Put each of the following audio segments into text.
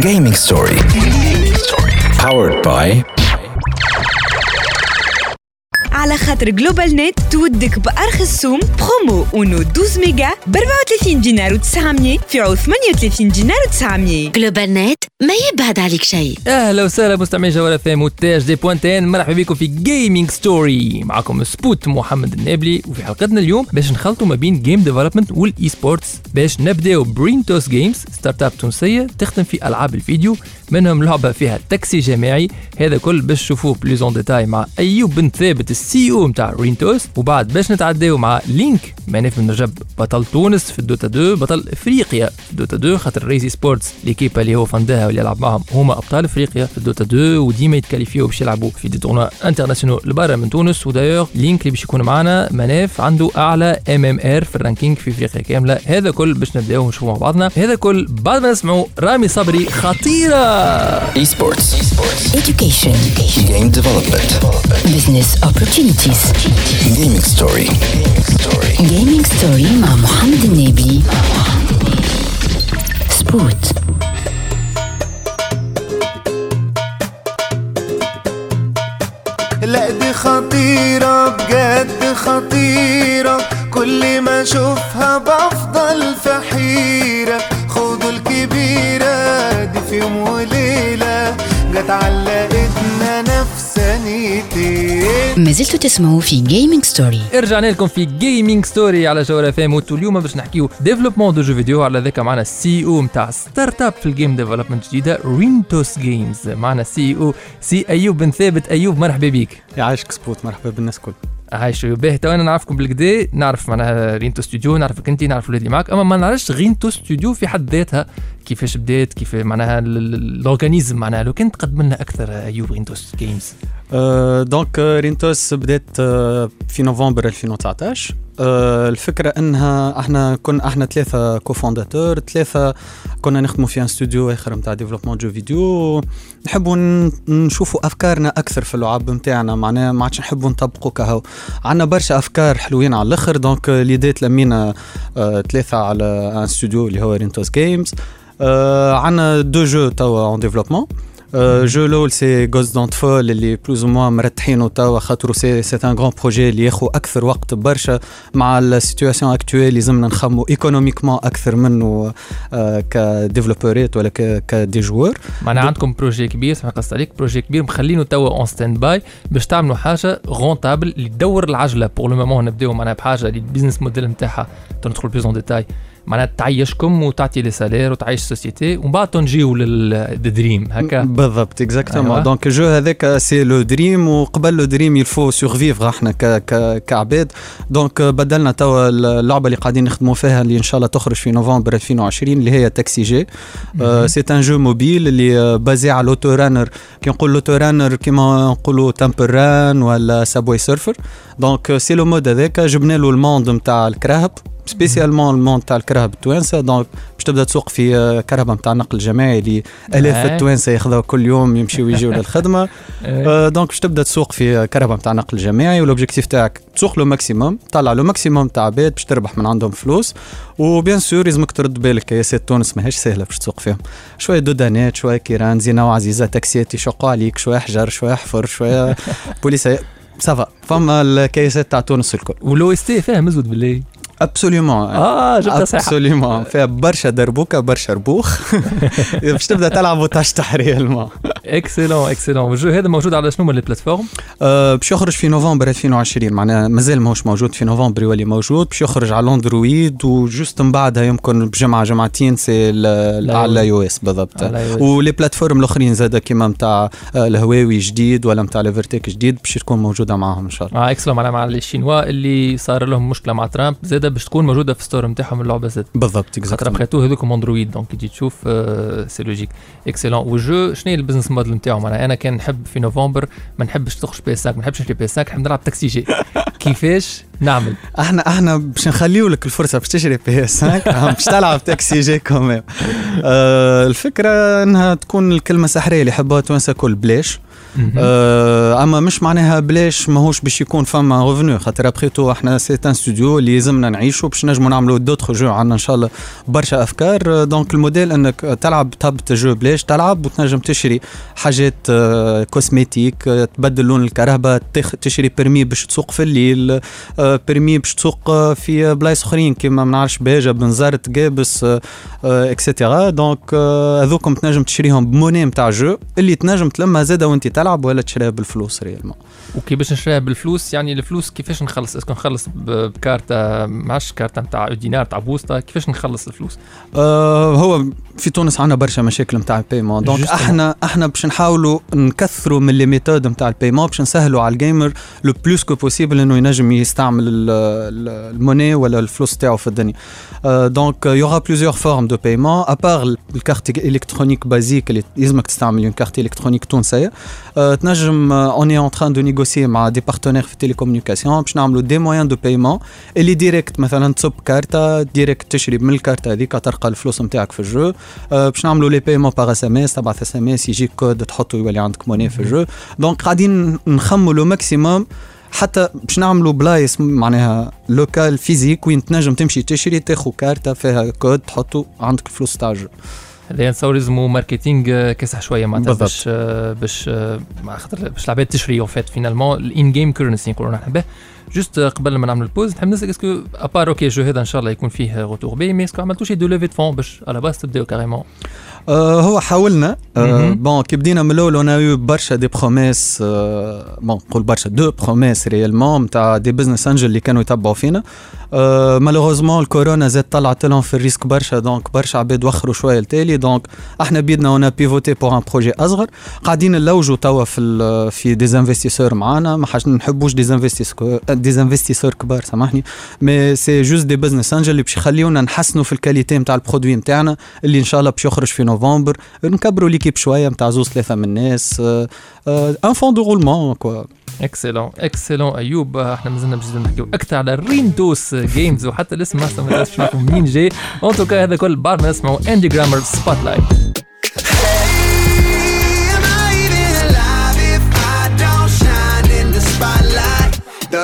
Gaming Story. Powered by على خاطر Global Net تودك بأرخص سوم برومو اونو 12 ميجا ب 34 دينار و900 في عوض 38 دينار و900 Global Net ما يبعد عليك شيء. أهلا وسهلا مستمعي جوهرة اف ام و tag دي بوانتين مرحبا بكم في Gaming Story معكم سبوت محمد النابلي. وفي حلقتنا اليوم باش نخلطوا ما بين game development وال esports باش نبداو برينتوس جيمز ستارت اب تونسية تخدم في ألعاب الفيديو. منهم لعبة فيها تاكسي جماعي هذا كل باش تشوفوه بليزون ديتاي مع أيوب بن ثابت السي أو نتاع رينتوس وبعد باش نتعداو مع لينك مانيف من رجب بطل تونس في الدوتا 2 بطل إفريقيا في الدوتا 2 خاطر ريزي سبورتس ليكيبا اللي هو فنداها واللي يلعب معهم هما أبطال إفريقيا في الدوتا 2 وديما يتكاليفيو باش يلعبوا في دي تورنوا انترناسيونال لبرا من تونس ودايوغ لينك اللي باش يكون معنا مناف عنده أعلى إم إم إر في الرانكينج في إفريقيا كاملة. هذا كل باش نبداو نشوفوا مع بعضنا. هذا كل بعد ما نسمعوا رامي صبري خطيرة. Esports. education Game development. business opportunities Gaming Story. gaming story مع محمد النبي سبوت لا دي خطيرة بجد خطيرة كل ما اشوفها بفضل في حيرة وليلة جت علقتنا نفسانيتين ما زلتوا تسمعوا في جيمنج ستوري رجعنا لكم في Gaming Story على جوهرة اف ام اليوم باش نحكيو développement de jeux vidéo على ذاك معنا ال CEO نتاع startup في ال game development جديده Rentos Games معنا CEO سي ايوب بن ثابت ايوب مرحبا بك يعيشك سبوت. مرحبا بالناس الكل عايش باهي تو أنا نعرفكم بالكدا نعرف معناها Rento Studio نعرفك انت نعرف الولاد اللي معك أما ما نعرفش Rento Studio في حد ذاتها كيفاش بدات كيف معناها ال organisme معناها. لو كان تقدم لنا أكثر أيوب رينتوس جيمز donc رينتوس بدات في نوفمبر 2019 آه الفكرة أنها أحنا كنا أحنا ثلاثة cofondateurs ثلاثة كنا نخدموا في un studio آخر نتاع développement jeux vidéo. نحبوا نشوفوا أفكارنا أكثر في اللعب نتاعنا معناها ما عادش نحبوا نطبقوا كهو. عندنا برشا أفكار حلوين على الأخر donc l'idée تلمينا ثلاثة على un studio اللي هو رينتوس جيمز آه عندنا deux jeux توا en développement Euh, jeu الأول c'est Just Don't Fall اللي plus ou moins مرتحينه توا خاطر c'est c'est un grand projet اللي ياخذ أكثر وقت برشا مع ال situation actuelle لازمنا نخمو économiquement أكثر منه ك développeurات ولا ك des joueurs معناها عندكم projet كبير سامح قصت عليك projet كبير مخلينه توا en stand-by باش تعملوا حاجة rentable اللي تدور العجله pour le moment نبداو معناها بحاجه اللي ال business model نتاعها تندخل plus en détail معناها تعيشكم وتعطي les salaires وتعيش ال société ومن بعد تنجيو لل dream هكا. بالضبط exactement أيوة. donc ال jeu هذاك c'est le dream وقبل le dream il faut survivre إحنا ك ك كعباد. donc بدلنا توا اللعبة اللي قاعدين نخدموا فيها اللي إن شاء الله تخرج في نوفمبر 2020 اللي هي تاكسي جي c'est un jeu mobile اللي basé على l'auto-runner كي نقول l'auto-runner كيما نقولوا Temple Run ولا Subway Surfers donc c'est le mode هذاك. جبنا له ال monde نتاع الكراهب. spécialement ال monde تاع الكراهب التوانسه donc باش تبدا تسوق في كرهبه نتاع النقل الجماعي اللي الاف. التوانسه ياخذوها كل يوم يمشيوا ويجيوا للخدمه donc باش تبدا تسوق في كرهبه نتاع نقل جماعي وال objectif تاعك تسوق le maximum طلع le maximum تاع عباد باش تربح من عندهم فلوس و bien sûr لازمك ترد بالك كياسات تونس ماهيش سهله باش تسوق فيهم شوية دودانات شوية كيران زينه وعزيزه تاكسيات يشقوا عليك شوية حجر شوية حفر شوية بوليسيه ça va فما الكياسات تاع تونس الكل و l'OST فيها مزود بالله absolument آه جبتها صحيحه absolument فيها برشا دربوكة برشا ربوخ. باش تبدأ تلعب وتاش réellement excellent excellent ال jeu هذا موجود على شنو من ال plateformes أه باش يخرج في نوفمبر 2020 معناها مازال ماهوش موجود في نوفمبر يولي موجود. باش يخرج على الاندرويد و juste من بعدها يمكن بجمعة جمعتين سي على أو اس بالضبط. و les plateformes الأخرين زاد كيما نتاع الهواوي جديد ولا نتاع ليفرتيك جديد باش تكون موجودة معاهم إن شاء الله. آه excellent معناها مع الشينوا اللي صار لهم مشكلة مع ترامب زاد باش تكون موجودة في store نتاعهم اللعبة زاد بالضبط خاطر après tout هذوكم اندرويد donc تجي تشوف آه، c'est logique excellent وال jeu شنو هي ال business model نتاعو معناها أنا كان نحب في نوفمبر ما نحبش تخرج PS 5 ما نحبش نشري PS 5 نحب نلعب تاكسي جي. كيفاش؟ نعمل. أحنا أحنا باش نخليو لك الفرصة باش تشري PS 5 باش تلعب تاكسي جي quand même آه الفكرة إنها تكون الكلمة سحرية اللي يحبوها توانسه كل بلاش. أما مش معناها بلاش ماهوش باش يكون فما revenus خاطر après tout إحنا c'est un studio اللي يلزمنا نعيشوا باش نجموا نعملوا d'autres jeux عندنا إن شاء الله برشا أفكار. آه، donc ال modèle إنك تلعب تهبط jeu بلاش تلعب وتنجم تشري حاجات آه cosmétiques آه تبدل لون تخ- تشري permis باش تسوق في الليل آه permis باش تسوق آه في بلايص أخرين كيما ما نعرفش باجه بنزرت آه آه et cetera donc آه، هذوكم تنجم تشريهم ب monnaie نتاع jeu اللي تنجم تلمها زاده وأنت تلعب ولا تشريها بالفلوس réellement وكي باش نشريها بالفلوس يعني الفلوس كيفاش نخلص؟ est-ce que نخلص بكارتة معش كارتة نتاع دينار تاع بوسطة كيفاش نخلص الفلوس؟ آه هو في تونس عندنا برشا مشاكل نتاع ال paiement donc. إحنا إحنا باش نحاولوا نكثروا من les méthodes نتاع ال paiement باش نسهلوا على ال gamer le plus que possible إنه ينجم يستعمل ال- ال- ال monnaie ولا الفلوس تاعو في الدنيا. دونك يوغا بليزيور فورم دو بايمون ابار الكارت الكترونيك بازيك اللي يلزمك تستعمل une carte électronique تونسيه آه، تنجم on est en train de négocier مع des partenaires في ال télécommunication باش نعملوا des moyens de paiement اللي direct مثلا تصب كارتة direct تشري من الكارتة هذيك تلقى الفلوس نتاعك في ال jeu. آه، باش نعملوا les paiements par SMS تبعث اس ام اس يجيك كود تحطه يولي عندك monnaie في ال jeu. donc قاعدين نخموا le maximum حتى باش نعملوا بلايص معناها local physique وين تنجم تمشي تشري تاخذ كارتة فيها كود تحطه عندك الفلوس تاع ال jeu. هذا نتصور يلزمو marketing آه، كاسح شوية معناتها. باش آه، باش آه، خاطر باش العباد تشري en fait finalement ال in-game currency نقولوا نحن به juste آه، قبل ما نعمل ال pause نحب نسألك est-ce que à part que jeu هذا إن شاء الله يكون فيه retour بي mais est-ce que عملتوا شي de levée de fonds باش على باس تبداو carrément آه هو حاولنا. آه. bon كي بدينا من الأول on a eu برشا des promesses آه bon نقول برشا de promesses réellement نتاع des business angels اللي كانوا يتبعوا فينا. آه malheureusement الكورونا زاد طلعت لهم في ال risque برشا donc برشا عباد وخروا شوية التالي donc إحنا بيدنا on a pivoté pour un projet أصغر. قاعدين نلوجوا توا في في des investisseurs معانا ما حاش نحبوش des investisseurs des investisseurs كبار سامحني. mais c'est juste des business angels اللي باش يخليونا نحسنوا في ال qualité نتاع ال produit نتاعنا اللي إن شاء الله باش يخرج في نوفمبر. نكبروا l'équipe شوية نتاع زوز ثلاثة من الناس. un fonds de roulement quoi excellent excellent ايوب إحنا مازلنا باش نحكيو أكثر على ريندوس جيمز وحتى الاسم ما نعرفش منين جاي. en tout cas هذا كل بعد ما نسمعوا Andy Grammer Spotlight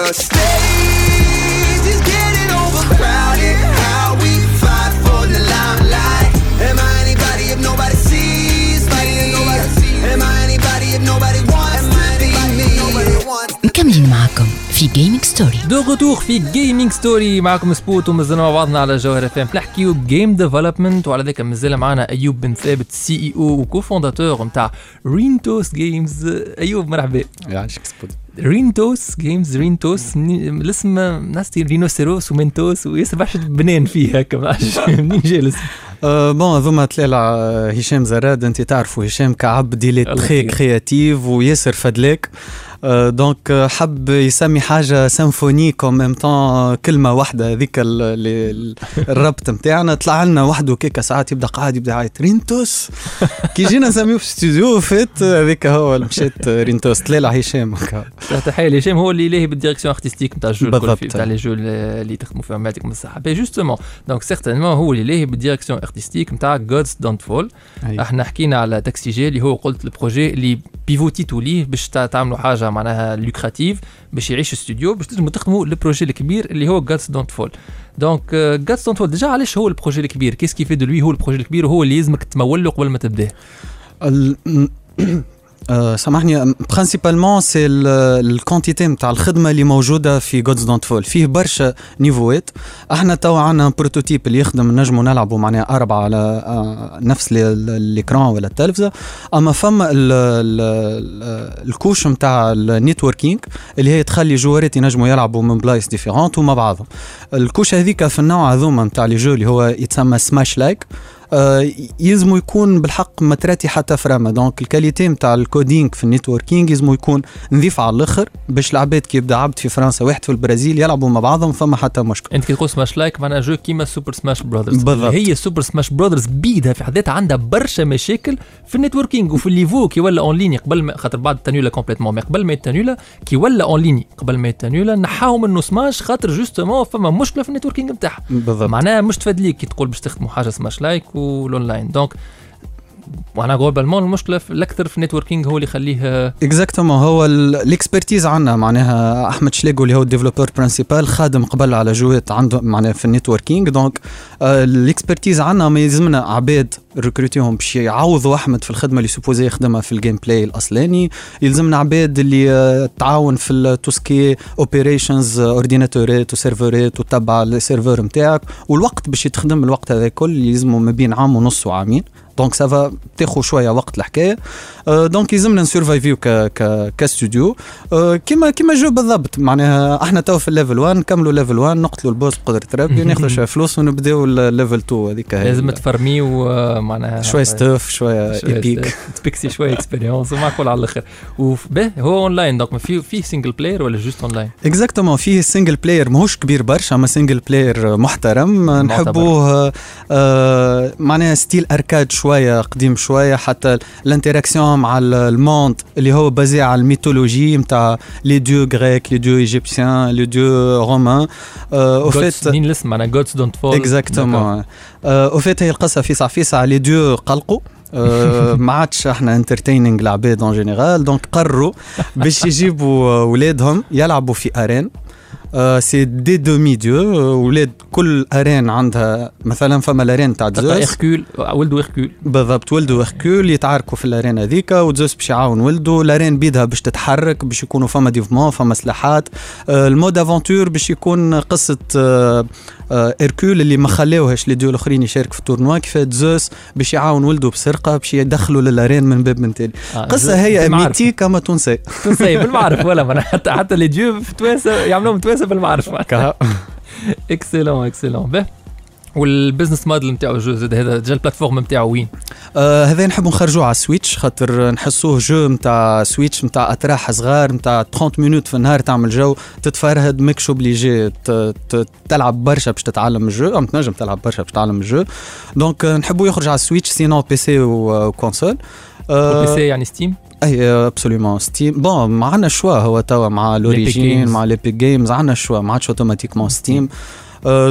The stage is getting overcrowded. How we fight for the limelight? Am I anybody if nobody sees me? Am I anybody if nobody wants to be me? مكملين معكم في Gaming Story de retour في Gaming Story معكم سبوت ومازلنا مع بعضنا على جوهر اف ام نحكيو game development وعلى ذاك مازال معنا ايوب بن ثابت CEO و co-fondateur نتاع رينتوس جيمز ايوب مرحبا يعيشك سبوت رينتوس جيمز رينتوس الاسم ناس rhinocéros ومنتوس وياسر برشا بنان فيه هكا ما منين جاي الاسم أه بون هذوما تلالا هشام زراد أنت تعرفوا هشام كعبد اللي تخي. كرياتيف وياسر فدلاك دونك آه، حب يسمي حاجة سيمفونيك اون ميم طون كلمة واحدة هذيك الربط نتاعنا طلع لنا وحده كيكا ساعات يبدأ قاعد يبدأ يعيط رينتوس! كي جينا نسميوه في الاستوديو فات هذيك هو مشيت رينتوس. تلالا هشام. تحية لهشام هو اللي لاهي بالديريكسيون أرتستيك نتاع الجو الكل نتاع لي جو اللي تخدموا فيهم يعطيكم الصحة. بي جوستومون donc certainement هو اللي لاهي بال direction artistique نتاع Gods Don't Fall. إحنا حكينا على تاكسي جي اللي هو قلت ال projet اللي pivotيتوا ليه باش تع- تعملوا حاجة معناها lucrative باش يعيش استوديو باش تنجموا تخدموا ال projet الكبير اللي هو Gods Don't Fall donc Gods Don't Fall déjà علاش هو ال projet الكبير؟ qu'est-ce qui fait de lui هو ال projet الكبير؟ وهو اللي لازمك تمول له قبل ما تبداه سامحني principalement c'est ال quantité نتاع الخدمة اللي موجودة في Gods Don't Fall فيه برشا niveauات. إحنا توا عندنا prototype اللي يخدم نجموا نلعبوا معناها أربعة على آه، نفس ال- ال- ال écran ولا التلفزة. أما فما ال- ال- ال- ال couche نتاع ال networking اللي هي تخلي joueurات ينجموا يلعبوا من بلايص différentes ومع بعضهم. ال couche هذيك في النوع هذوما نتاع les jeux اللي هو يتسمى Smash-like آه، يلزموا يكون بالحق متراتي حتى فرامه donc ال qualité نتاع ال coding في ال networking يلزموا يكون نظيف على الآخر باش العباد كي يبدأ عبد في فرنسا واحد في البرازيل يلعبوا مع بعضهم فما حتى مشكل. انت كي تقول سماش لايك معناها جو كيما سوبر سماش براذرز بالضبط. هي سوبر سماش براذرز بيدها في حد ذاتها عندها برشا مشاكل في النتوركينج وفي الليفو كي ولا اون ليني قبل ما خاطر بعد التانيولا كومبليتمون مي قبل ما يتانيولا كي ولا اون ليني قبل ما يتانيولا نحاو منه سماش خاطر جوستومون فما مشكلة في النتوركينج نتاعها بالضبط. معناها مش تفاد ليك كي تقول باش تخدموا حاجة سماش لايك l'online. Donc, donc معناها globalement المشكلة الأكثر في ال networking هو اللي يخليه exactement هو ال expertise عندنا معناها أحمد شليغو اللي هو ال développeur principal خادم قبل على jeuات عنده معناها في ال networking donc ال expertise عندنا ما يلزمنا عباد recrutيهم باش يعوضوا أحمد في الخدمة اللي supposé يخدمها في ال gameplay الأصلاني. يلزمنا عباد اللي آه، تعاون في التوسكي اوبريشنز اورديناتورات وسيرفرات وتبع ال serveur نتاعك والوقت باش يتخدم الوقت هذا الكل يلزمه ما بين عام ونص وعامين. donc ça va تاخذ شوية وقت الحكاية donc يلزمنا نsurviveيو ك ك كاستوديو كيما كيما jeu بالضبط معناها إحنا تو في ال level 1 نكملوا level 1 نقتلوا ال boss بقدره ربي ناخذوا شوية فلوس ونبداو ال level 2 هذيك لازم تfarmيو معناها شوية stuff شوية epic تبكسي شوية expérience ومعقول على الآخر وبه هو online donc ما في في single player ولا juste online exactement فيه single player ماهوش كبير برشا اما single player محترم نحبوه معناها style arcade شوية قديم شوية حتى ال interaction مع ال- ال monde اللي هو basé على ال mythologie نتاع les dieux grecs les dieux égyptiens les dieux romains au fait مين الاسم معناها Gods Don't Fall exactement au fait هي القصة فيسع فيسع les dieux قلقوا. آه، ما عادش إحنا entertaining العباد en général donc قرروا باش يجيبوا ولادهم يلعبوا في arène c'est des demi-dieux ولاد كل arène عندها مثلا فما ال arène تاع زوس إيركول ولدوا إيركول. بالضبط ولدوا هركول يتعاركوا في ال arène هذيك وزوس باش يعاون ولده ال arène بيدها باش تتحرك باش يكونوا فما ديفمون فما سلاحات. آه، ال mode aventure باش يكون قصة آه، آه، هركول اللي ما خلاوهاش les dieux الاخرين يشارك في ال tournoi. كيف زوس باش يعاون ولده بسرقة باش يدخلوا لل arène من باب من تالي آه، قصة هي. mythique اما تونسي تونسي بالمعرف ولا حتى حتى les dieux في توانسه يعملوهم توانسه بالمعرف excellent excellent به وال business model نتاعو jeu زاد هذا جا ال plateforme نتاعو وين؟ آه هذا نحبوا نخرجوه على Switch خاطر نحسوه jeu نتاع Switch نتاع اتراح صغار نتاع 30 minutes في النهار تعمل جو تتفرهد ماكش obligé تلعب برشا باش تتعلم ال jeu أم تنجم تلعب برشا باش تتعلم ال jeu. donc آه، نحبوا يخرج على Switch sinon PC و console PC يعني Steam أي absolument Steam bon ما عندنا choix هو توا مع l'origine. مع l'Epic Games عندنا choix ما عادش automatiquement Steam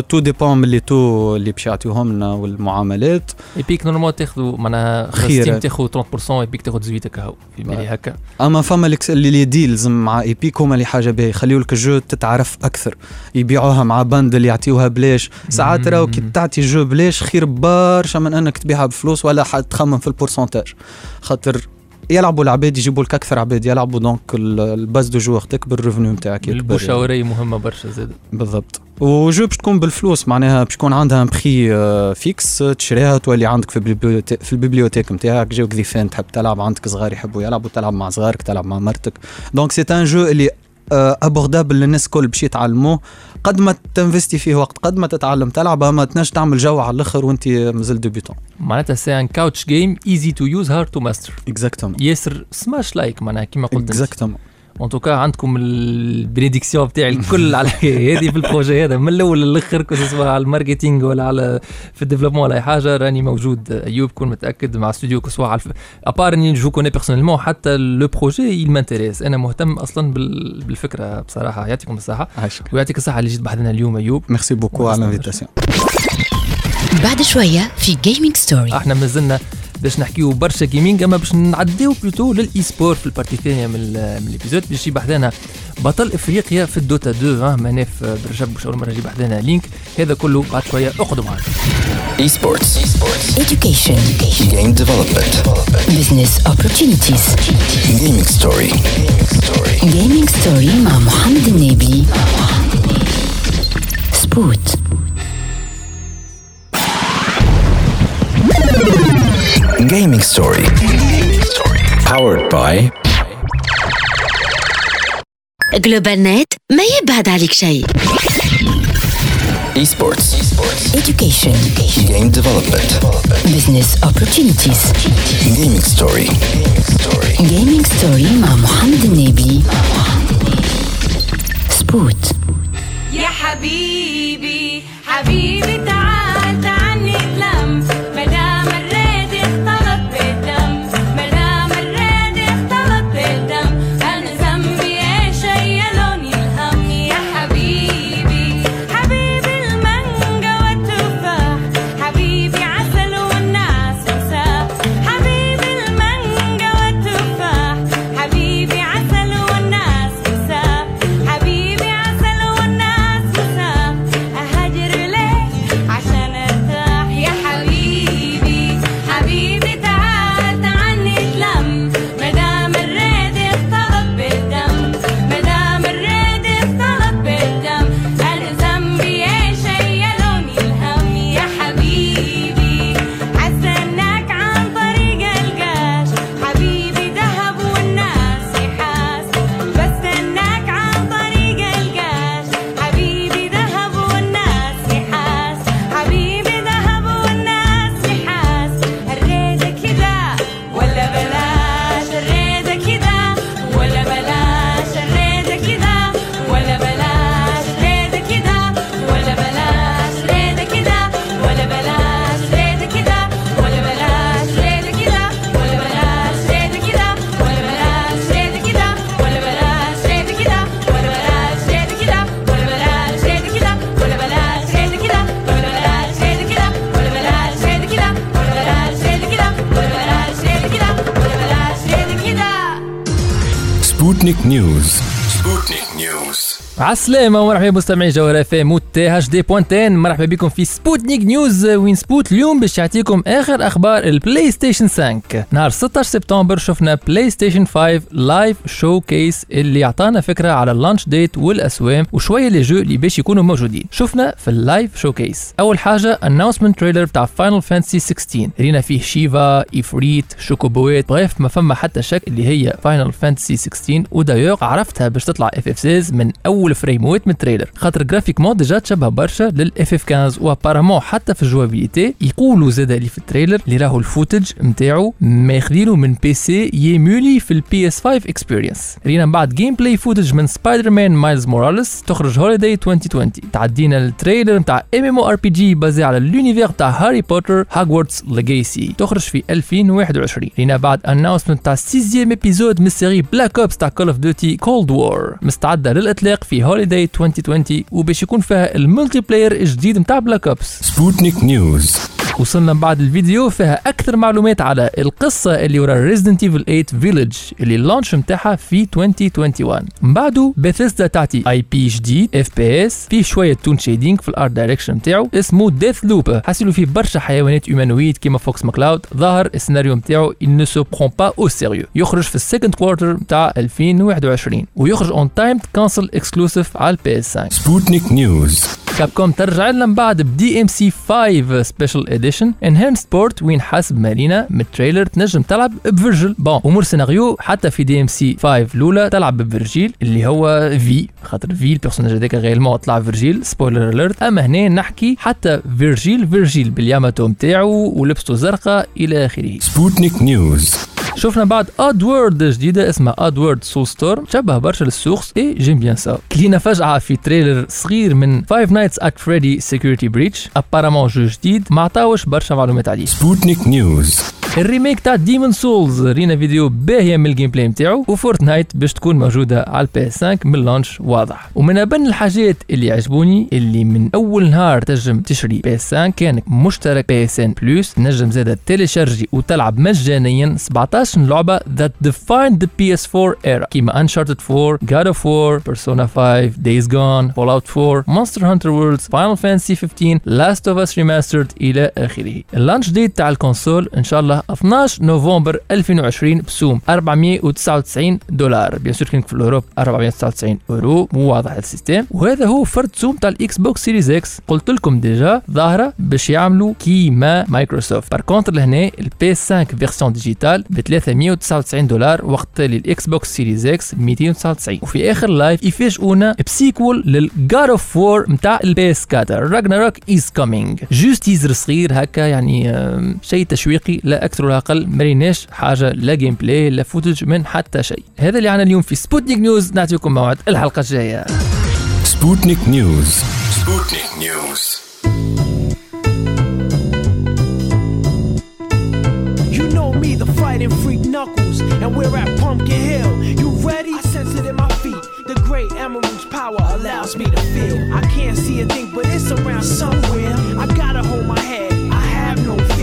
tout dépend من اللي تو اللي باش يعطيوهم لنا والمعاملات. Epic normal تاخذوا معناها خير. Steam تاخذ 30% Epic تاخذ 18 هكا في بالي هكا. أما فما اللي les deals مع Epic هما اللي حاجة باهي يخليو لك ال jeu تتعرف أكثر. يبيعوها مع bundle يعطيوها بلاش. ساعات راهو كي تعطي jeu بلاش خير برشا من أنك تبيعها بفلوس ولا حد تخمم في ال pourcentage. خاطر يلعبوا العباد يجيبوا لك أكثر عباد يلعبوا donc ال- ال base de joueurs تكبر ال revenu نتاعك يعني. المشاوريه مهمة برشا زاد. بالضبط. وجو باش تكون بالفلوس معناها باش يكون عندها prix fixe آه، تشريها تولي عندك في ال bibliothèque في ال bibliothèque نتاعك جاوك ضيفان تحب تلعب عندك صغار يحبوا يلعبوا تلعب مع صغارك تلعب مع مرتك. دونك سي ان jeu اللي abordable للناس الكل باش يتعلموه قد ما تinvestي فيه وقت قد ما تتعلم تلعب أما تنجم تعمل جو على الآخر وأنت مازال débutant معناتها c'est un couch game easy to use hard to master exactement ياسر Smash-like معناها كيما قلت exactement en tout cas عندكم ال prédiction بتاعي الكل على الحكاية هذه في ال projet هذا. من الأول للآخر que ce soit على ال marketing ولا على في ال développement ولا أي حاجة راني موجود. أيوب كون متأكد مع استوديو que ce soit على الف... à part إني je connais personnellement حتى لو projet مانتيريس أنا مهتم أصلا بال... بالفكرة بصراحة. يعطيكم الصحة. ويعطيك الصحة اللي جيت بحثنا اليوم أيوب. merci beaucoup على ال invitation بعد شوية في Gaming Story إحنا مازلنا باش نحكيو برشا gaming أما باش نعديو plutôt لل e-sport في ال partie الثانية من ال- من ال épisode باش يجي بحذانا بطل إفريقيا في ال Dota 2 آه معناه في برجب باش أول مرة يجي بحذانا لينك. هذا كله بعد شوية اقعدوا معنا Esports. education. Game development. business opportunities. Gaming story. gaming story مع محمد النبي سبوت Gaming story. Powered by جلوبال نت ما يبعد عليك شيء Esports. Education. Game development. Business opportunities. Gaming story. Gaming story مع محمد النبي. سبوت. يا حبيبي حبيبي تعال تعال News. عالسلامة ومرحبا بمستمعي جوهرة اف ام اش دي بوانت آن مرحبا بكم في Sputnik News وين سبوت اليوم باش يعطيكم آخر أخبار ال PlayStation 5 نهار 16 سبتمبر شفنا PlayStation 5 live showcase اللي عطانا فكرة على ال launch date والأسوام وشوية les jeux اللي باش يكونوا موجودين. شفنا في ال live showcase أول حاجة announcement trailer بتاع Final Fantasy 16 رينا فيه شيفا Ifrit chocobo et bref ما فما حتى شك اللي هي Final Fantasy 16 ودايوغ عرفتها باش تطلع FF 16 من أول frames من ال trailer خاطر graphiquement déjà تشبه برشا لل FF 15 و apparemment حتى في ال jouabilité يقولوا زاد اللي في ال trailer اللي راهو ال footage نتاعو ماخذينه من PC يمولي في ال PS5 experience رينا من بعد gameplay footage من Spider-Man Miles Morales تخرج holiday 2020 تعدينا ال trailer نتاع ام ام ار بي جي بازي على ال univers تاع هاري بوتر Hogwarts Legacy تخرج في 2021 رينا بعد announcement تاع sixième épisode من ال série Black Ops تاع Call of Duty Cold War مستعدة للإطلاق في holiday 2020 وباش يكون فيها ال multiplayer الجديد نتاع Black Ops Sputnik News. وصلنا بعد الفيديو فيها أكثر معلومات على القصة اللي ورا Resident Evil 8 Village اللي ال launch نتاعها في 2021 من بعده بيثيسدا تعطي IP جديد FPS فيه شوية toon shading في ال art direction نتاعو اسمه Deathloop حاسيلو فيه برشا حيوانات humanoïdes كيما Fox McCloud ظاهر ال scénario il ne se prend pas au sérieux. يخرج في ال second quarter نتاع 2021 ويخرج en timed console exclusive على ال PS5 Sputnik News. Capcom ترجع لنا من بعد ب DMC 5 Special Edition enhanced سبورت وين حسب مارينا من ال trailer تنجم تلعب ب Vergil bon un mort scénario حتى في DMC 5 الأولى تلعب ب Vergil اللي هو في خاطر في ال personnage هذاك réellement طلع Vergil spoiler alert أما هنا نحكي حتى Vergil Vergil بال Yamato نتاعو ولبسته زرقاء إلى آخره. Sputnik News. شفنا بعد Oddworld جديدة اسمها Oddworld Soulstorm تشبه برشا للسورس et j'aime bien ça كلينا فجعه في trailer صغير من Five Nights at Freddy's Security Breach apparemment jeu جديد ما عطاوش برشا معلومات عليه Sputnik News. ال remake تاع Demon's Souls رينا فيديو باهية من ال gameplay نتاعو و Fortnite باش تكون موجودة على ال PS5 من ال launch واضح. ومن ابن الحاجات اللي عجبوني اللي من أول نهار تنجم تشري PS5 كانك مشترك PSN Plus تنجم زاد télécharger وتلعب مجانيا 17 لعبة that defined the PS4 era. كيما Uncharted 4 God of War Persona 5 Days Gone Fallout 4 Monster Hunter Worlds Final Fantasy 15 Last of Us Remastered إلى آخره. ال launch date تاع ال console إن شاء الله 12 نوفمبر 2020 بسوم 499 دولار. bien sûr كان في ال Europe 499 اورو مو واضح السيستم. وهذا هو فرد سوم تاع ال Xbox Series X. قلت لكم déjà ظاهرة باش يعملوا كيما Microsoft. par contre لهنا ال PS5 version digitale ب 399 دولار وقت اللي ال Xbox Series X 299 وفي آخر live يفاجئونا ب sequel لل God of War نتاع ال PS4 Ragnarok is coming juste teaser صغير هكا يعني شيء تشويقي لا أكثر. ولا أقل مريناش حاجة لا جيم بلاي لا فوتج من حتى شيء هذا اللي عنا اليوم في سبوتنيك نيوز نعطيكم موعد الحلقة الجايه Sputnik News. Sputnik News. You know me, the fighting freak Knuckles, and we're at Pumpkin Hill. You ready? I sense it in my feet. The great emerald's power allows me to feel. I can't see a thing, but it's around somewhere. I gotta hold my head. I have no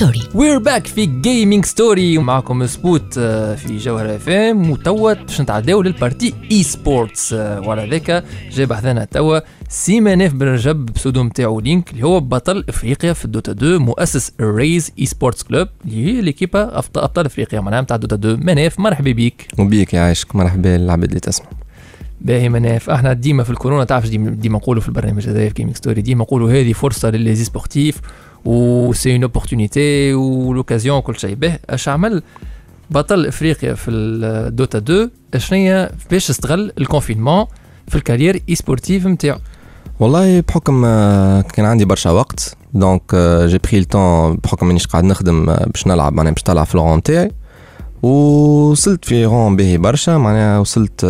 ستوري وير باك في جيمنج ستوري ومعكم سبوت آه، في جوهرة اف ام وتوا باش نتعداو لل partie e-sports وعلى ذاك جاي بحثنا توا سيمانيف بن رجب pseudo نتاعو لينك اللي هو بطل إفريقيا في ال Dota 2 مؤسس ال Rise Esports Club اللي هي l'équipe أبطال إفريقيا معناها نتاع Dota 2 مناف مرحبا بيك. وبيك يعيشك مرحبا العباد اللي تسمع. باهي مناف إحنا ديما في الكورونا تعرف ديما, ديما نقولوا في البرنامج هذا في Gaming Story ديما نقولوا هذه فرصة لل e-sportifs و c'est une opportunité و l'occasion وكل شيء به اش عمل بطل افريقيا في ال Dota 2 شنيا باش استغل ال confinement في ال carrière e-sportive نتاعو والله بحكم كان عندي برشا وقت donc j'ai pris le temps بحكم مانيش قاعد نخدم باش نلعب معناها باش نلعب في الغون تاعي وصلت في غون باهي برشا معناها وصلت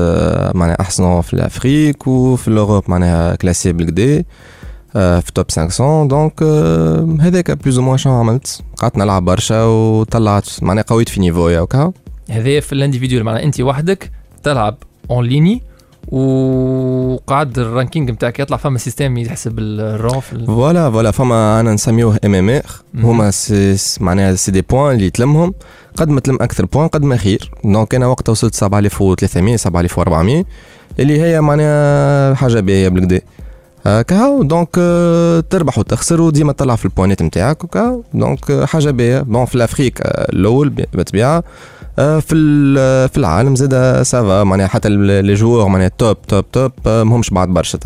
معناها احسن غون في ال Afrique وفي ال Europe معناها classé بالكدا آه، في top 500 donc هذاك plus ou moins شنو عملت؟ قعدت نلعب برشا وطلعت. معناها قويت في niveau يا وكا. هذا في ال individuel معناها انت وحدك تلعب en ligne وقعد ال ranking نتاعك يطلع فما système يحسب ال rank voilà voilà فما أنا نسميوه MM مهم. هما معناها c'est des points اللي تلمهم قد ما تلم أكثر points قد ما خير donc أنا وقتها وصلت 7300 7400 اللي هي معناها حاجة باهية بالكدا كهو. donc آه، تربح وتخسر وديما تطلع في البوانات نتاعك وكا. donc آه، حاجة باهية. bon في l'Afrique الأول بالطبيعه في في العالم زاد ça va معناها حتى les joueurs معناها top top top مهمش بعد برشا.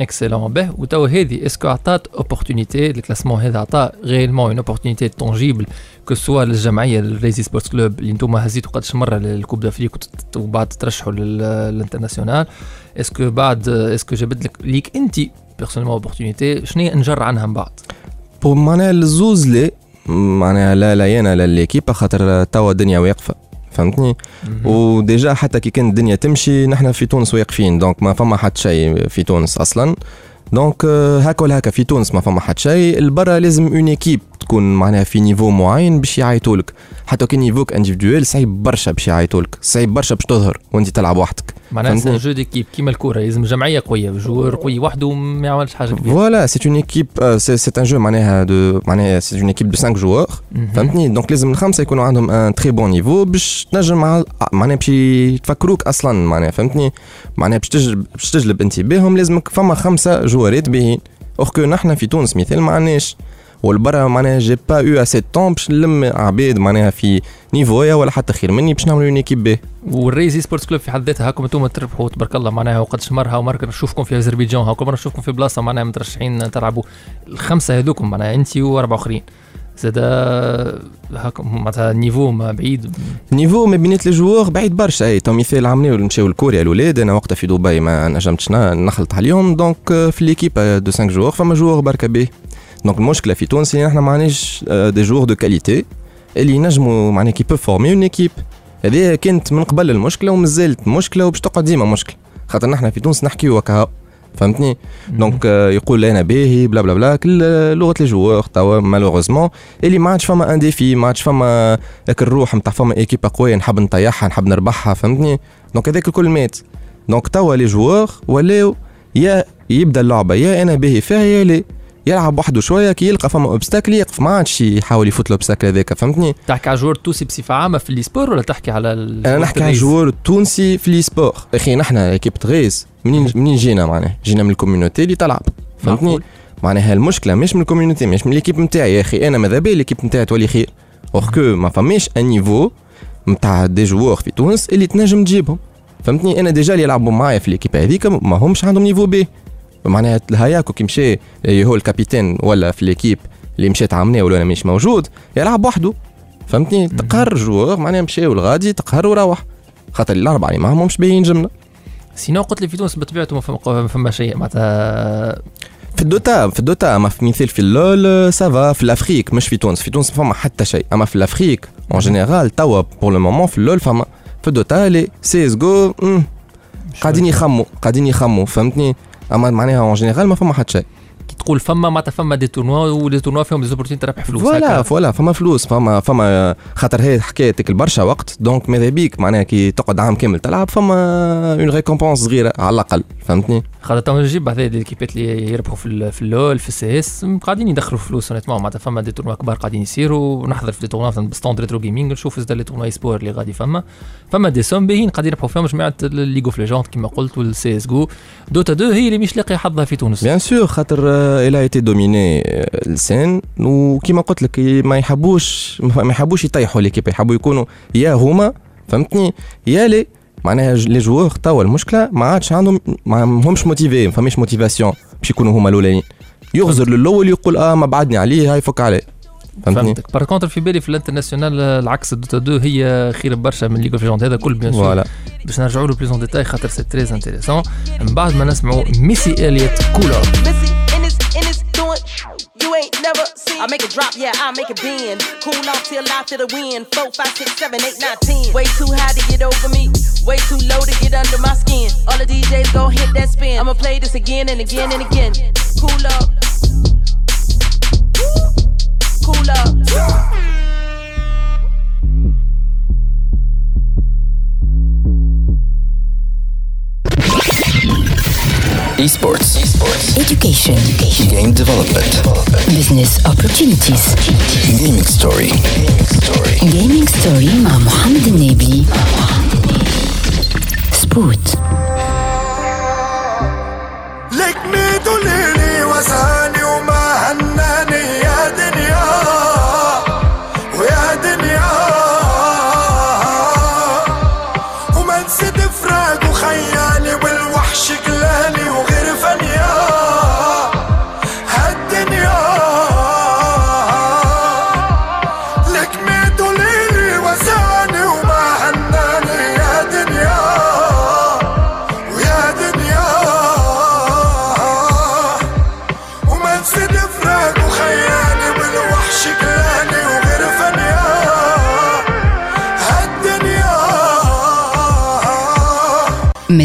excellent باهي وتوا هذه est-ce que عطات opportunité ال classement هذا عطا vraiment une opportunité tangible que ce soit للجمعيه الريزي سبورتس كلوب اللي أنتم هزيتوا قداش مره لل coupe d'Afrique وبعد ترشحوا لل international est-ce que بعد est-ce que جابت لك ليك انت personnellement opportunité شنو نجر عنها من بعد معناها الزوز لا معناها لا لا أنا لا l'équipe خاطر توا الدنيا واقفه فهمتني؟ و déjà حتى كي كانت الدنيا تمشي نحن في تونس واقفين donc ما فما حتى شيء في تونس أصلا. donc آه، هكا ولا هكا في تونس ما فما حتى شيء. البرا لازم une équipe تكون معناها في niveau معين باش يعيطوا لك. حتى كان niveau ك individuel صعيب برشا باش يعيطوا لك. صعيب برشا باش تظهر وانت تلعب وحدك. معناها c'est؟ jeu d'équipe كيما الكورة لازم جمعية قوية. joueur قوي وحده ما يعملش حاجة كبيرة. voilà c'est une équipe c'est un jeu معناها de معناها c'est une équipe de 5 joueurs. فهمتني؟ donc لازم الخمسة يكونوا عندهم un très bon niveau باش تنجم مع معناها باش يتفكروك أصلا معناها. فهمتني؟ معناها باش تجلب باش تجلب انتباههم لازمك فما خمسة joueur ات باهيين. اوغ نحن في تونس مثال ما عندناش. والبرا معناها j'ai pas eu assez temps باش نلم عباد معناها في niveau يا ولا حتى خير. مني باش نعملوا une équipe باهي والريزي سبورتس كلوب في حد ذاتها هاكم أنتم تربحوا تبارك الله. معناها وقدش مره ومره نشوفكم في أذربيجان. هاكم مره نشوفكم في بلاصة معناها مترشحين تلعبوا. الخمسة هذوكم معناها انت وأربعة آخرين. زاد هاكم معناتها ال niveau ما بعيد. niveau ما بينات ال joueurs بعيد برشا. اي تو مثال عملوا مشاو لكوريا الاولاد أنا وقتها في دبي ما نجمتش نخلط عليهم. donc آه، في l'équipe de 5 joueurs فما joueur بركا باهي donc المشكلة في تونس اللي نحن ما عندناش des joueurs de qualité اللي ينجموا معناها qui peuvent former une équipe هذه كانت من قبل المشكلة ومازالت مشكله وباش تقعد ديما مشكله خاطر نحن في تونس نحكيو هكا فهمتني donc آه، يقول أنا باهي بلا بلا بلا. كل آه، لغة les joueurs توا malheureusement اللي ما عادش فما un défi ما عادش فما ذاك الروح نتاع فما équipe قويه نحب نطيحها نحب نربحها فهمتني؟ donc هذاك الكل مات. donc توا les joueurs ولاو يا يبدأ اللعبة يا أنا باهي فيها يا لا يلعب وحده شوية كي يلقى فما obstacle يقف ما عادش يحاول يفوت ال obstacle هذاك فهمتني؟ تحكي على joueur تونسي بصفة عامة في ال sport ولا تحكي على أنا نحكي على ال joueur التونسي في l'e-sport أخي نحن équipe غيز منين منين جينا معناها؟ جينا من ال community اللي تلعب. فهمتني. معناها المشكلة مش من ال community مش من l'équipe نتاعي يا أخي. أنا ماذا بيا l'équipe نتاعي تولي خير؟ alors que ما فماش un niveau نتاع des joueurs في تونس اللي تنجم تجيبهم. فهمتني؟ أنا déjà اللي يلعبوا معايا في l'équipe هذيك ما همش عندهم niveau بي معناها الهياكو كي مشى اللي هو ال capitaine ولا في l'équipe اللي مشات عمناه ولا أنا مش موجود يلعب وحده. فهمتني؟ تقهر joueur معناها مشى والغادي تقهر وروح خاطر الأربعة اللي معهم مش باين جملة. sinon قلت لي في تونس بطبيعته ما فما ما فما شيء معناتها في ال Dota في ال Dota أما في مثال في اللول ça va في l'Afrique مش في تونس. في تونس ما فما حتى شيء. أما في l'Afrique en général توا pour le moment في اللول فما. في ال Dota les CS:GO قاعدين يخموا قاعدين يخموا فهمتني؟ أما معناها en général ما فما حتى شيء. تقول فما معناتها فما des tournois و les tournois فيهم des opportunités تربح فلوس voilà. voilà فما فلوس فما فما خاطر هي حكايه تك برشا وقت donc ماذا بيك معناها كي تقعد عام كامل تلعب فما une récompense صغيرة على الأقل فهمتني؟ خاطر تو نجيب بعد هذه l'équipe ات اللي يربحوا في في اللول في ال CS قاعدين يدخلوا فلوس honnêtement معناتها فما des tournois كبار قاعدين يصيروا ونحضر في des tournois مثلا ب stand Retro Gaming نشوف زاد les tournois sport اللي غادي فما. فما des sommes باهيين قاعدين يربحوا فيهم جماعة League of Legends كما قلت وال CS:GO. Dota 2 هي اللي مش لاقية حظها في تونس. bien sûr خاطر elle a été dominée ال scène وكيما قلت لك ما يحبوش ما يحبوش يطيحوا l'équipe يحبوا يكونوا يا هما فهمتني؟ يا لي معناها les joueurs توا المشكلة ما عادش عندهم ما همش motivés ما فماش motivation باش يكونوا هما الاولين يغزر للأول يقول آه ما بعدني عليه هاي فك عليه. فهمتني؟ فهمتك. par contre في بالي في ال international آه، العكس Dota 2 هي خير برشا من League of Legends هذا كل bien sûr voilà باش نرجعوا له plus en détail خاطر c'est très intéressant من بعد ما نسمعوا Missy Elliott Cool Off in you ain't never seen. I make it drop, yeah, I make it bend. Cool off till after the wind. Four, five, six, seven, eight, nine, ten. Way too high to get over me. Way too low to get under my skin. All the DJs go hit that spin. I'ma play this again and again and again. Cool up. Cool up. Esports. Education. Game development. Business opportunities. Gaming story. Gaming story مع محمد النبي. سبوت. لك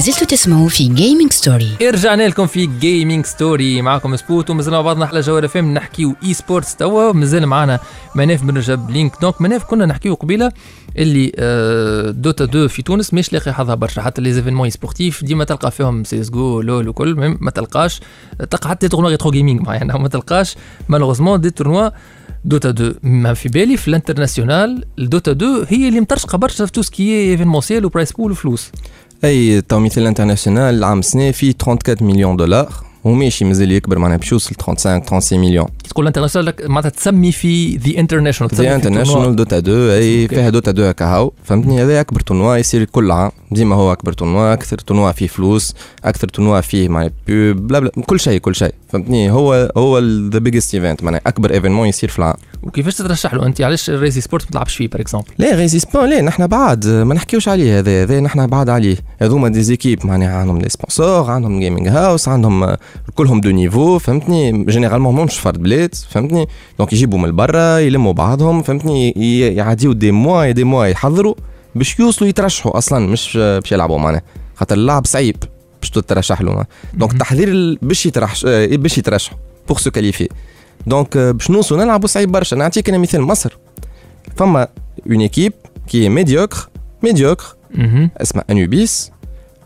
ما زلتوا تسمعوا في جيمنج ستوري. رجعنا لكم في Gaming Story معكم سبوت ومازلنا مع بعضنا على جوهرة FM نحكيو e-sports توا. مازال معنا مناف بن رجب لينك donc مناف كنا نحكيو قبيلة اللي آه، Dota 2 في تونس مش لاقي حظها برشا. حتى les événements sportifs ديما تلقى فيهم سي اس جو لول وكل ما تلقاش. تلقى حتى tournoi Retro Gaming معايا ما تلقاش. malheureusement des tournois Dota 2 ما في بالي في ال international ال Dota 2 هي اللي مطرشقه برشا في tout ce qui événementiel و prize pool وفلوس اي تو مثال international العام سنه فيه 34 مليون دولار وماشي مازال يكبر معناها باش يوصل 35 36 مليون. كي تقول international معناتها تسمي في the International the International Dota 2 أي فيها Dota 2 هكا هاو. فهمتني؟ هذا اكبر tournoi يصير كل عام. ديما هو أكبر tournoi أكثر tournoi فيه فلوس أكثر tournoi فيه معناها people بلا بلا كل شيء كل شيء. فهمتني؟ هو هو the biggest event معناها أكبر événement يصير في العام. وكيفاش تترشح له أنت؟ علاش الريزي سبورت ما تلعبش فيه par exemple la réponse لا نحن بعد ما نحكيوش عليه هذا هذا نحن بعد عليه. هذوما des équipes معناها عندهم des sponsors عندهم gaming house عندهم كلهم de niveau فهمتني؟ généralement ماهمش فرد بلاد فهمتني؟ donc يجيبوا من برا يلموا بعضهم فهمتني؟ ي- يعديو des mois des mois يحضروا باش يوصلوا يترشحوا. أصلا مش باش يلعبوا معناها خاطر اللعب صعيب باش تترشح له donc التحضير ال- باش يترشح آه، باش يترشحوا pour se qualifier donc آه، باش نوصلوا نلعبوا صعيب برشا. نعطيك أنا مثال مصر. فما une équipe qui médiocre médiocre. اسمها Anubis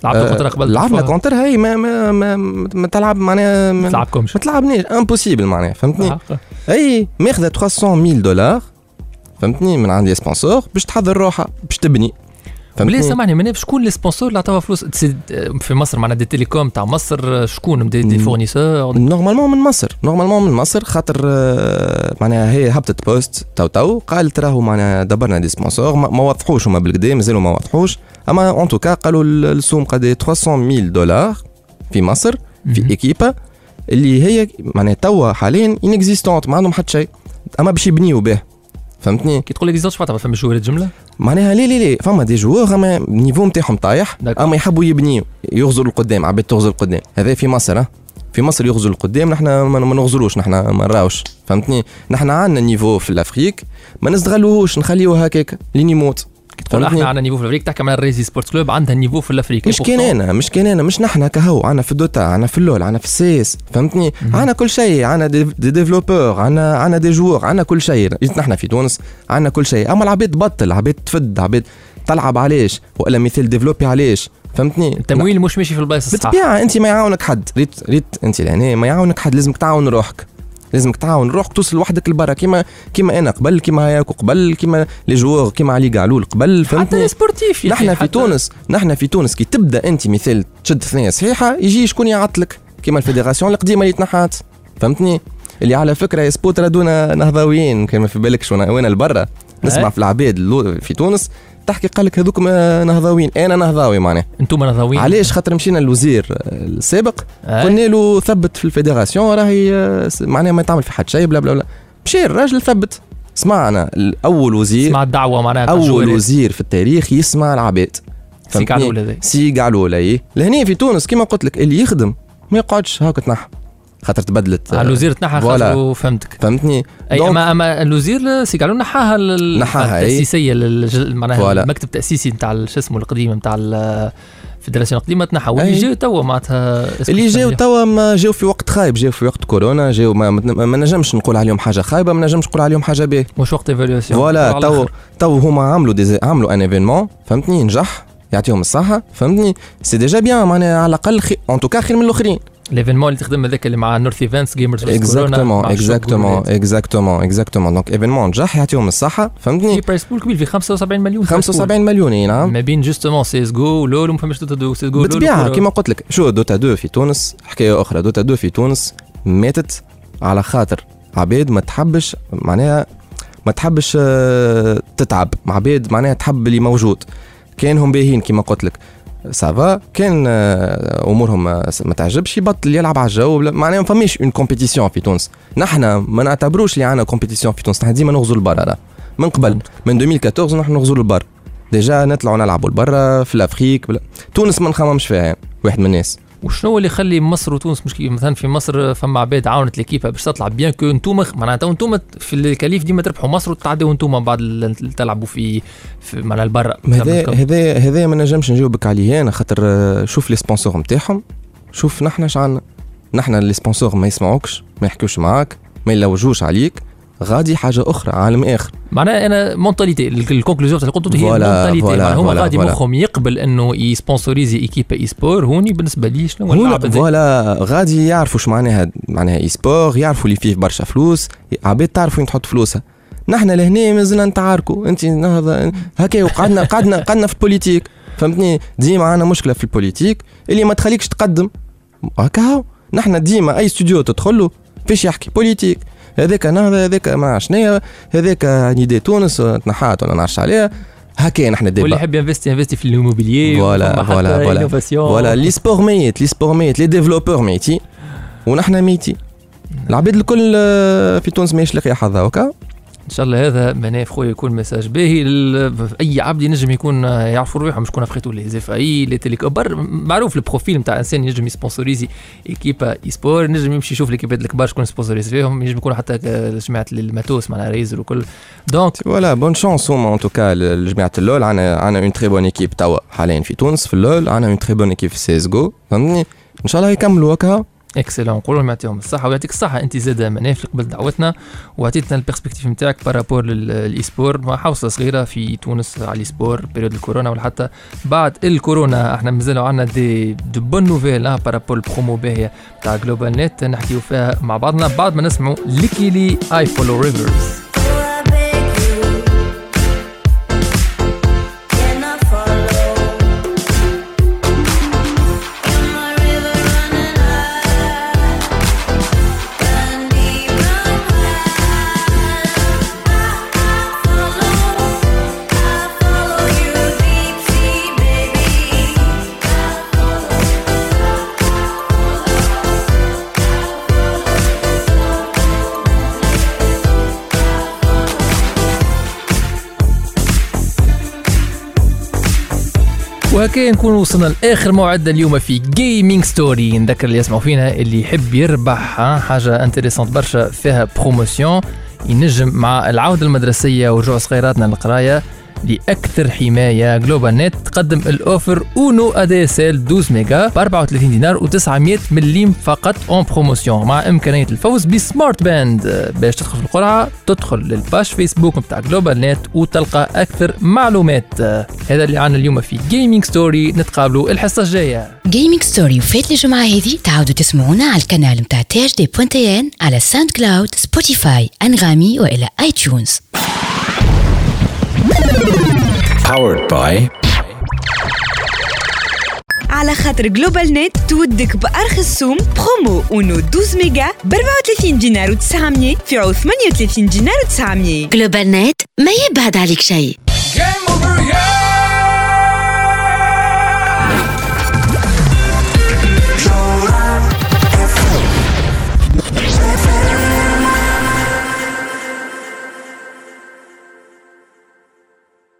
لعبت آه، contre قبل لعبنا contre هاي ما ما ما, ما تلعب معناها ما تلعبكمش. ما تلعبنيش impossible معناها فهمتني؟ حق. أي ماخذة 300 000 دولار فهمتني؟ من عند les sponsors باش تحضر روحها باش تبني. بلي سامحني ماني شكون les sponsors اللي عطاوها فلوس في مصر معنا des télécoms تاع مصر شكون؟ دي, دي. fournisseurs؟ normalement من مصر normalement من مصر خاطر آه، معناها هي هبطت post تو تو قالت راهو معناها دبرنا des sponsors ما, وضحوش هما بالكدا مازالوا ما وضحوش. أما en tout cas قالوا ال- السوم قد 300 000 دولار في مصر في. ايكيبا اللي هي معناها توا حاليا inexistante ما عندهم حتى شيء. أما باش يبنيو به. فهمتني؟ كي تقول لي ديزونش فما فما جوارات جملة؟ معناها لي لي لي فما des joueurs اما ال niveau نتاعهم طايح. أما يحبوا يبنيو يغزروا القدام عباد تغزر القدام هذا في مصر ها؟ في مصر يغزروا القدام نحن ما ما نغزروش نحن ما نراوش فهمتني؟ نحن عندنا niveau في ال Afrique ما نستغلوهوش نخليوه هكاك لين يموت تقول إحنا عندنا niveau في ال Afrique تحكي مع الريزي سبورت كلوب عندها niveau في ال Afrique مش كان أنا مش كان أنا مش نحن كهو عنا في ال Dota عنا في ال LoL عنا في ال CS فهمتني؟ عنا كل شيء عنا des, des développeurs عنا عنا des joueurs عنا كل شيء. نحن في تونس عنا كل شيء. أما العباد تبطل عباد تفد عباد تلعب علاش ولا مثال développer علاش فهمتني؟ التمويل مش ماشي في البلايص الصح بالطبيعه أنت ما يعاونك حد. ريت ريت أنت لهنا ما يعاونك حد لازمك تعاون روحك. لازمك تعاون روحك توصل وحدك لبرا كيما كيما أنا قبل كيما هياك قبل كيما les joueurs كيما علي قعلول قبل حتى فهمتني les sportifs نحن في حتى- تونس نحن في تونس كي تبدأ أنت مثال تشد ثنية صحيحة يجي شكون يعطلك؟ كيما ال fédération القديمة اللي تنحات فهمتني؟ اللي على فكرة يا سبوت رادونا نهضاويين كان ما في بالكش وأنا وأنا لبرا نسمع أي. في العباد في تونس تحكي قال لك هذوك نهضاويين أنا نهضاوي معناها. أنتم نهضاويين علاش؟ خاطر مشينا للوزير السابق أي. قلنا له ثبت في ال fédération راهي آه، معناها ما تعمل في حد شيء بلا بلا بلا. مشي الراجل ثبت. سمعنا الأول وزير اسمع الدعوة معناها أول. وزير في التاريخ يسمع العباد سي فهمتني؟ قعلول هذا. سي قعلول اي لهنا في تونس كما قلت لك اللي يخدم ما يقعدش هاك تنحى. خاطر تبدلت على الوزير تنحى. خاطر فهمتك فهمتني أي اما أما الوزير سي قعلول نحاها نحاها،. التأسيسية معناها. المكتب التأسيسي نتاع شو اسمه القديم نتاع ال fédération القديمة تنحى واللي. جاو توا معناتها اللي جاو؟ توا ما جاو في وقت خايب جاو في وقت كورونا جاو ما, ما, نجمش نقول عليهم حاجة خايبة ما نجمش نقول عليهم حاجة باهيه مش وقت évaluation voilà تو تو هما عملوا دي عملوا un événement فهمتني نجح يعطيهم الصحة فهمتني c'est déjà bien معناها على الأقل خي... en tout cas خير من الآخرين l'événement اللي تخدم هذاك اللي مع North Events Gamers exactement exactement exactement exactement donc événement نجح يعطيهم الصحة في فهمتني prize pool كبير في 75 مليون prize pool. 75 مليون اي نعم ما بين justement CS:GO و LoL وما فماش Dota deux CS:GO بالطبيعة كما قلت لك شو Dota 2 في تونس حكاية أخرى Dota 2 في تونس ماتت على خاطر عباد ما تحبش معناها ما تحبش تتعب عباد معناها تحب اللي موجود كانهم باهين كما قلت لك ça va كان امورهم ما تعجبش يبطل يلعب على ال jeu معناها ما فماش une compétition في تونس نحن ما نعتبروش اللي عندنا compétition في تونس نحن ديما نغزو لبرا. من قبل من 2014 نحن نغزو لبرا déjà نطلعوا نلعبوا لبرا في ال Afrique بلا. تونس ما نخممش فيها. واحد من الناس وشنو اللي يخلي مصر وتونس مش مثلا في مصر فما عباد عاونت ليكيبا باش تطلع bien que انتوما معناتها انتوما في ال qualifs ديما تربحوا مصر وتعدوا انتوما بعد تلعبوا في, في معناها البرا هذا هذا هذا ما نجمش نجاوبك عليه أنا خاطر آه، شوف les sponsors نتاعهم شوف نحن اش عندنا نحن les sponsors ما يسمعوكش ما يحكوش معاك ما يلوجوش عليك. غادي حاجة أخرى عالم آخر. معناها أنا mentalité ال conclusion تاع اللي قلت هي voilà، mentalité voilà، معناها voilà، غادي. مخهم يقبل إنه ي sponsoriser ايكيبا e-sport هوني بالنسبة لي شنو هو؟ voilà غادي يعرفوا شو معناها معناها e-sport يعرفوا اللي فيه برشا فلوس. عباد تعرف وين تحط فلوسها. نحن لهنا مازلنا نتعاركوا. أنت نهضه هكا وقعدنا قعدنا قعدنا في ال politique. فهمتني؟ ديما عندنا مشكلة في ال politique اللي ما تخليكش تقدم. هكا هو نحن ديما أي استوديو تدخل له فيش يحكي. politique. هذاك نهضه هذاك ما نعرفش شنيا هذاك نداء تونس تنحات ولا نعرفش عليها. هكا نحن ديما واللي يحب ي investir ي investir في ال immobilier voilà voilà voilà. voilà l'e-sport ميت l'e-sport ميت les développeurs ميتين ونحن ميتين العباد الكل آه، في تونس ماهيش لاقية حظها هكا إن شاء الله هذا مناف خويا يكون message باهي. أي عبد ينجم يكون يعرف روحه مش كون أبخيتو لي زيف اي لي تيليك بر معروف ال profil نتاع إنسان ينجم ي sponsoriser ايكيبا e-sport ينجم يمشي يشوف ليكيبات الكبار شكون sponsorise فيهم ينجم يكون حتى جماعة ال matos معناها Razer وكل. donc voilà bonne chance هما en tout cas لجماعه ال LoL عنا عنا une très bonne équipe توا حاليا في تونس في ال LoL عنا une très bonne équipe في سيس جو. فهمتني؟ إن شاء الله يكملوا هكا excellent نقولوا لهم يعطيهم الصحه ويعطيك الصحة. أنت زاد مناف قبل دعوتنا وعطيتنا ال perspective نتاعك par rapport لل e-sport مع حوصلة صغيرة في تونس على ال e-sport période الكورونا ولا حتى بعد الكورونا. إحنا مازالوا عندنا des de bonnes nouvelles par rapport ال promo باهية تاع GlobalNet نحكيو فيها مع بعضنا. بعد ما نسمعوا Lykke Li I Follow Rivers وهكذا نكون وصلنا لآخر موعدنا اليوم في Gaming Story نذكر اللي يسمعوا فينا اللي يحب يربح حاجة intéressante برشا فيها promotion ينجم مع العودة المدرسية ورجوع صغيراتنا للقراية. لأكثر حماية. GlobalNet تقدم ال offre Uno ADSL 12 ميجا ب 34 دينار و900 مليم فقط en promotion مع إمكانية الفوز ب smart band. باش تدخل في القرعة تدخل لل page Facebook نتاع GlobalNet وتلقى أكثر معلومات. هذا اللي عنا اليوم في Gaming Story نتقابلوا الحصة الجاية. Gaming Story وفات الجمعة هذه تعاودوا تسمعونا على القناة متاع THD point tn على SoundCloud Spotify Anghami وال iTunes Powered by على خاطر GlobalNet تودك بأرخص سوم promo Uno 12 ميجا ب 34 دينار و900 في عوض 38 دينار و900 GlobalNet ما يبعد عليك شيء. Game